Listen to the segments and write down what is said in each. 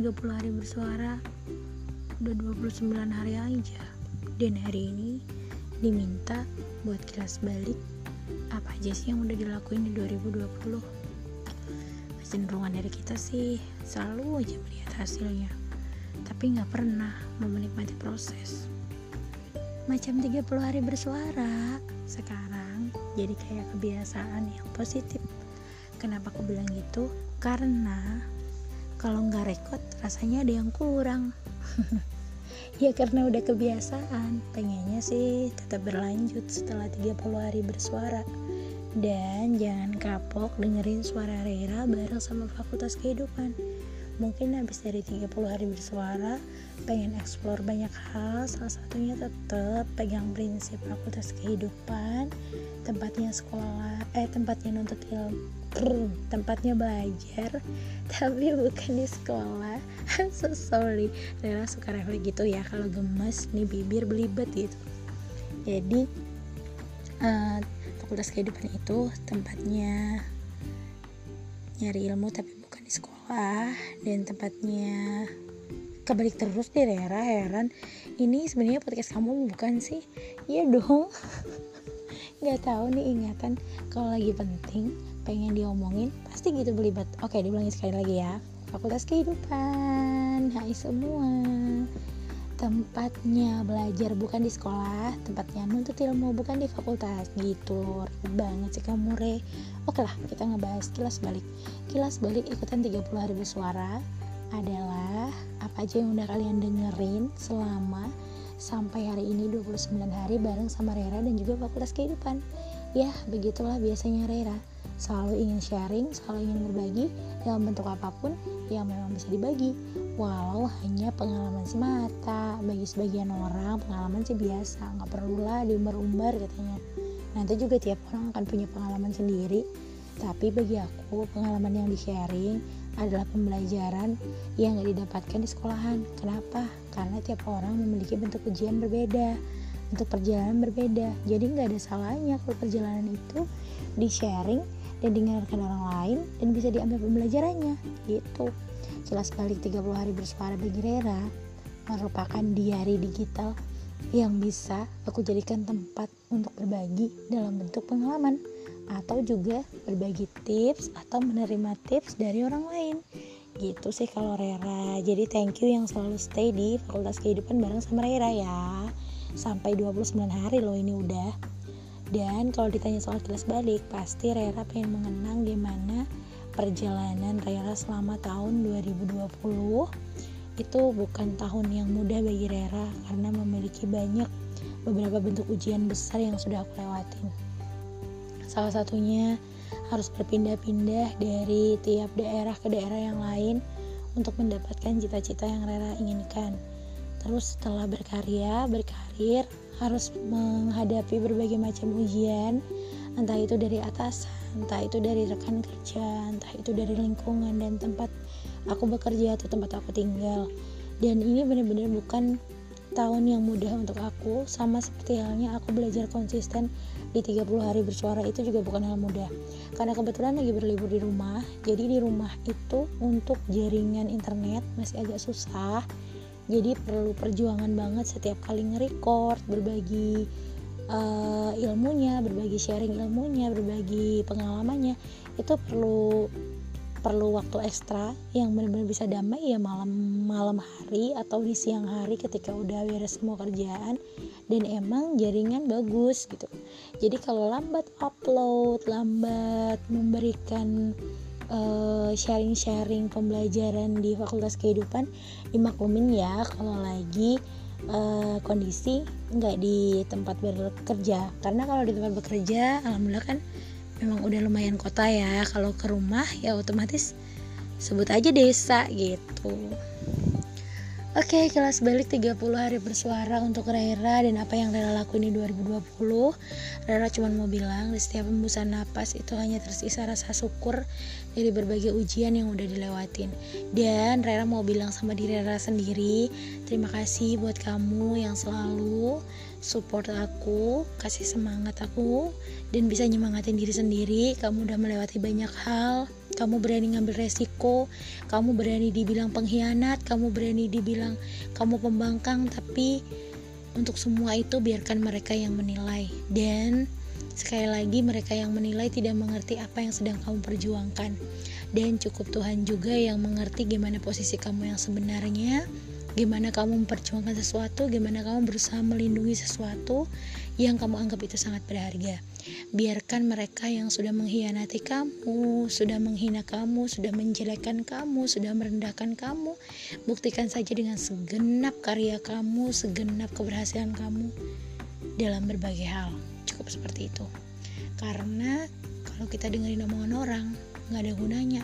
30 hari bersuara udah 29 hari aja. Dan hari ini diminta buat kilas balik. Apa aja sih yang udah dilakuin di 2020 kecenderungan dari kita sih selalu aja melihat hasilnya. Tapi nggak pernah mau menikmati proses. Macam 30 hari bersuara sekarang jadi kayak kebiasaan yang positif. Kenapa aku bilang gitu? Karena kalau nggak rekod rasanya ada yang kurang. Ya karena udah kebiasaan. Pengennya sih tetap berlanjut setelah 30 hari bersuara. Dan jangan kapok dengerin suara Rera bareng sama Fakultas Kehidupan mungkin habis dari 30 hari bersuara pengen explore banyak hal. Salah satunya tetap pegang prinsip Fakultas Kehidupan tempatnya sekolah eh tempatnya nuntut ilmu tempatnya belajar tapi bukan di sekolah. I'm so sorry. Rera suka refleks gitu ya kalau gemes nih bibir belibet gitu. Jadi uh, fakultas kehidupan itu tempatnya nyari ilmu tapi sekolah dan tempatnya kebalik terus deh Rera heran. Ini sebenarnya podcast kamu bukan sih? Iya dong. Nggak tahu nih ingatan. Kalau lagi penting pengen diomongin pasti gitu belibet. Oke diulangi sekali lagi ya. Fakultas kehidupan. Hai semua tempatnya belajar bukan di sekolah tempatnya nuntut ilmu bukan di fakultas. Gitu banget sih kamu re. Oke lah kita ngebahas kilas balik. Kilas balik ikutan 30 hari bersuara adalah apa aja yang udah kalian dengerin selama sampai hari ini 29 hari bareng sama Rera dan juga fakultas kehidupan. Ya begitulah biasanya Rera selalu ingin sharing, selalu ingin berbagi dalam bentuk apa pun yang memang bisa dibagi. Walau hanya pengalaman semata, bagi sebagian orang pengalaman sih biasa, nggak perlulah diumbar-umbar katanya. Nanti juga tiap orang akan punya pengalaman sendiri, tapi bagi aku pengalaman yang di-sharing adalah pembelajaran yang gak didapatkan di sekolahan. Kenapa? Karena tiap orang memiliki bentuk ujian berbeda, bentuk perjalanan berbeda. Jadi nggak ada salahnya kalau perjalanan itu di-sharing dan dengarkan orang lain dan bisa diambil pembelajarannya gitu. Jelas balik 30 hari bersuara bagi Rera merupakan diary digital yang bisa aku jadikan tempat untuk berbagi dalam bentuk pengalaman atau juga berbagi tips atau menerima tips dari orang lain. Gitu sih kalau Rera. Jadi thank you yang selalu stay di Fakultas Kehidupan bareng sama Rera ya. Sampai 29 hari loh ini udah dan kalau ditanya soal kilas balik, pasti Rera pengen mengenang gimana perjalanan Rera selama tahun 2020 itu bukan tahun yang mudah bagi Rera karena memiliki banyak beberapa bentuk ujian besar yang sudah aku lewatin. Salah satunya harus berpindah-pindah dari tiap daerah ke daerah yang lain untuk mendapatkan cita-cita yang Rera inginkan. Terus setelah berkarya, berkarir, harus menghadapi berbagai macam ujian. Entah itu dari atas entah itu dari rekan kerja entah itu dari lingkungan dan tempat aku bekerja atau tempat aku tinggal. Dan ini benar-benar bukan tahun yang mudah untuk aku sama seperti halnya aku belajar konsisten di 30 hari bersuara itu juga bukan hal mudah. Karena kebetulan lagi berlibur di rumah jadi di rumah itu untuk jaringan internet masih agak susah jadi perlu perjuangan banget setiap kali nge-record berbagi uh, ilmunya berbagi sharing ilmunya berbagi pengalamannya itu perlu perlu waktu ekstra yang benar-benar bisa damai ya malam malam hari atau di siang hari ketika udah beres semua kerjaan dan emang jaringan bagus gitu. Jadi kalau lambat upload lambat memberikan eh, sharing-sharing pembelajaran di Fakultas Kehidupan dimaklumin ya kalau lagi uh, kondisi nggak di tempat bekerja karena kalau di tempat bekerja alhamdulillah kan memang udah lumayan kota ya. Kalau ke rumah ya otomatis sebut aja desa gitu Oke, okay, kelas balik 30 hari bersuara untuk Rera dan apa yang Rera lakuin di 2020. Rera cuma mau bilang di setiap hembusan napas itu hanya tersisa rasa syukur dari berbagai ujian yang udah dilewatin. Dan Rera mau bilang sama diri Rera sendiri, terima kasih buat kamu yang selalu support aku, kasih semangat aku dan bisa nyemangatin diri sendiri. Kamu udah melewati banyak hal, kamu berani ngambil resiko kamu berani dibilang pengkhianat kamu berani dibilang kamu pembangkang tapi untuk semua itu biarkan mereka yang menilai. Dan sekali lagi mereka yang menilai tidak mengerti apa yang sedang kamu perjuangkan. Dan cukup Tuhan juga yang mengerti gimana posisi kamu yang sebenarnya gimana kamu memperjuangkan sesuatu gimana kamu berusaha melindungi sesuatu yang kamu anggap itu sangat berharga biarkan mereka yang sudah mengkhianati kamu sudah menghina kamu sudah menjelekkan kamu sudah merendahkan kamu buktikan saja dengan segenap karya kamu segenap keberhasilan kamu dalam berbagai hal. Cukup seperti itu. Karena kalau kita dengerin omongan orang nggak ada gunanya.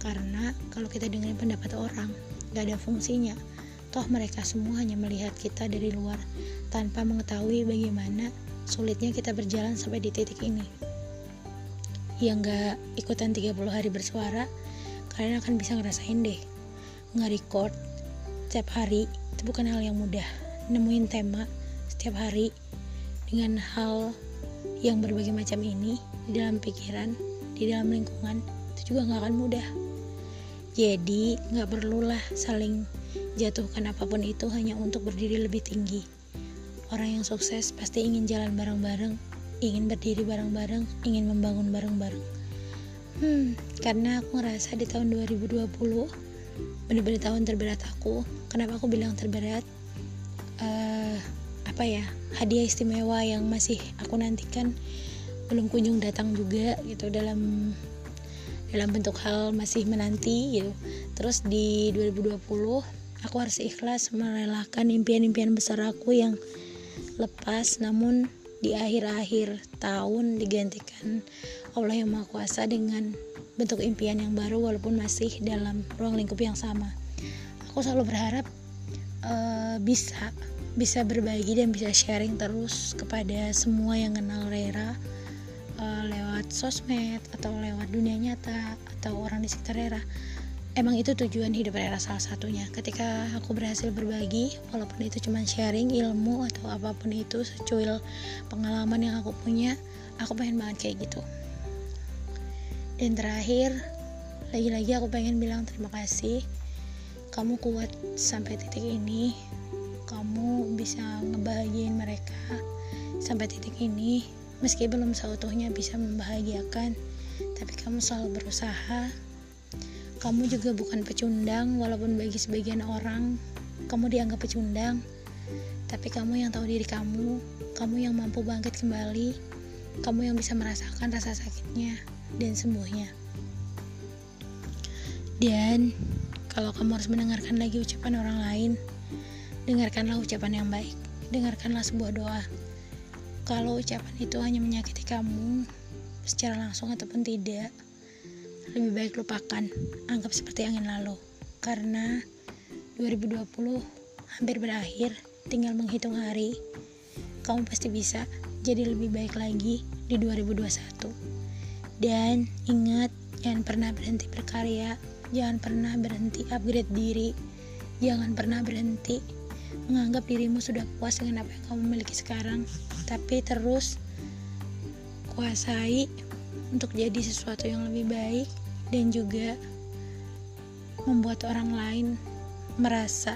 Karena kalau kita dengerin pendapat orang nggak ada fungsinya. Toh mereka semua hanya melihat kita dari luar tanpa mengetahui bagaimana sulitnya kita berjalan sampai di titik ini. Yang nggak ikutan 30 hari bersuara kalian akan bisa ngerasain deh. Nge-record setiap hari itu bukan hal yang mudah. Nemuin tema setiap hari dengan hal yang berbagai macam ini di dalam pikiran di dalam lingkungan itu juga nggak akan mudah. Jadi nggak perlulah saling jatuhkan apa pun itu hanya untuk berdiri lebih tinggi orang yang sukses pasti ingin jalan bareng-bareng ingin berdiri bareng-bareng ingin membangun bareng-bareng. Hmm karena aku ngerasa di tahun 2020 bener-bener tahun terberat aku. Kenapa aku bilang terberat? Uh, apa ya hadiah istimewa yang masih aku nantikan belum kunjung datang juga gitu dalam dalam bentuk hal masih menanti gitu. Terus di 2020 aku harus ikhlas merelakan impian-impian besar aku yang lepas namun di akhir-akhir tahun digantikan Allah yang Maha Kuasa dengan bentuk impian yang baru walaupun masih dalam ruang lingkup yang sama. Aku selalu berharap uh, bisa bisa berbagi dan bisa sharing terus kepada semua yang kenal Rera uh, lewat sosmed atau lewat dunia nyata atau orang di sekitar Rera emang itu tujuan hidup Rera salah satunya. Ketika aku berhasil berbagi walaupun itu cuma sharing ilmu atau apa pun itu secuil pengalaman yang aku punya aku pengen banget kayak gitu. Dan terakhir lagi-lagi aku pengen bilang terima kasih. Kamu kuat sampai titik ini. Kamu bisa ngebahagiain mereka sampai titik ini. Meski belum seutuhnya bisa membahagiakan, tapi kamu selalu berusaha. Kamu juga bukan pecundang, walaupun bagi sebagian orang kamu dianggap pecundang. Tapi kamu yang tahu diri kamu, kamu yang mampu bangkit kembali, kamu yang bisa merasakan rasa sakitnya dan sembuhnya. Dan kalau kamu harus mendengarkan lagi ucapan orang lain, dengarkanlah ucapan yang baik, dengarkanlah sebuah doa kalau ucapan itu hanya menyakiti kamu secara langsung ataupun tidak, lebih baik lupakan, anggap seperti angin lalu. Karena 2020 hampir berakhir, tinggal menghitung hari. Kamu pasti bisa jadi lebih baik lagi di 2021. Dan ingat, jangan pernah berhenti berkarya, jangan pernah berhenti upgrade diri, jangan pernah berhenti menganggap dirimu sudah puas dengan apa yang kamu miliki sekarang tapi terus kuasai untuk jadi sesuatu yang lebih baik dan juga membuat orang lain merasa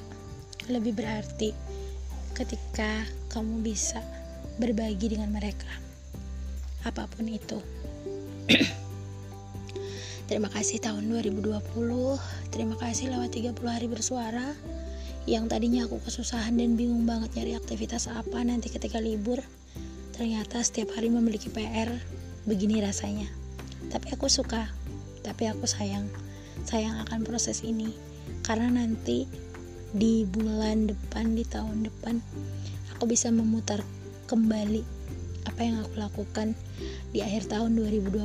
lebih berarti ketika kamu bisa berbagi dengan mereka apa pun itu. Terima kasih tahun 2020 terima kasih lewat 30 hari bersuara. Yang tadinya aku kesusahan dan bingung banget nyari aktivitas apa nanti ketika libur ternyata setiap hari memiliki PR begini rasanya. Tapi aku suka tapi aku sayang sayang akan proses ini karena nanti di bulan depan di tahun depan aku bisa memutar kembali apa yang aku lakukan di akhir tahun 2020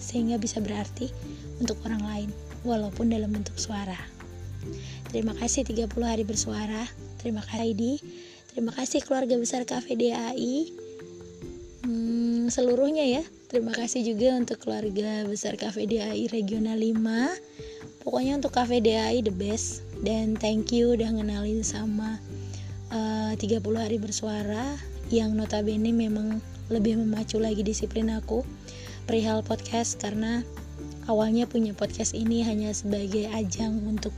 sehingga bisa berarti untuk orang lain walaupun dalam bentuk suara Terima kasih 30 hari bersuara. Terima kasih Heidi. Terima kasih keluarga besar KVDAI. Hmm, seluruhnya ya. Terima kasih juga untuk keluarga besar KVDAI Regional 5. Pokoknya untuk KVDAI the best. Dan thank you udah ngenalin sama uh, 30 hari bersuara yang notabene memang lebih memacu lagi disiplin aku perihal podcast. Karena awalnya punya podcast ini hanya sebagai ajang untuk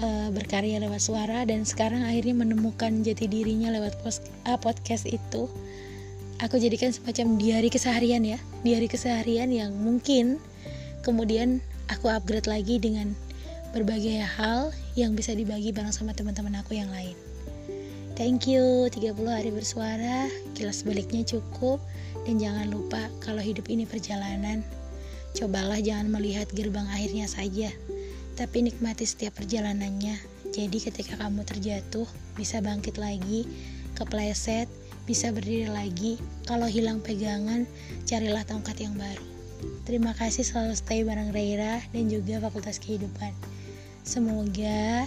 uh, berkarya lewat suara. Dan sekarang akhirnya menemukan jati dirinya lewat uh, podcast itu aku jadikan semacam diary keseharian ya. Diary keseharian yang mungkin kemudian aku upgrade lagi dengan berbagai hal yang bisa dibagi bareng sama teman-teman aku yang lain. Thank you 30 hari bersuara Kilas baliknya cukup Dan jangan lupa kalau hidup ini perjalanan Cobalah jangan melihat gerbang akhirnya saja Tapi nikmati setiap perjalanannya. Jadi ketika kamu terjatuh Bisa bangkit lagi Kepleset Bisa berdiri lagi Kalau hilang pegangan Carilah tongkat yang baru Terima kasih selalu stay bareng Reira Dan juga Fakultas Kehidupan Semoga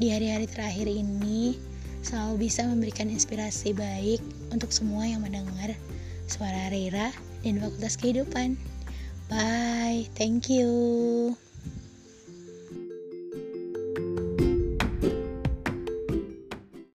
di hari-hari terakhir ini selalu bisa memberikan inspirasi baik untuk semua yang mendengar suara Rera dan Fakultas Kehidupan. Bye, thank you.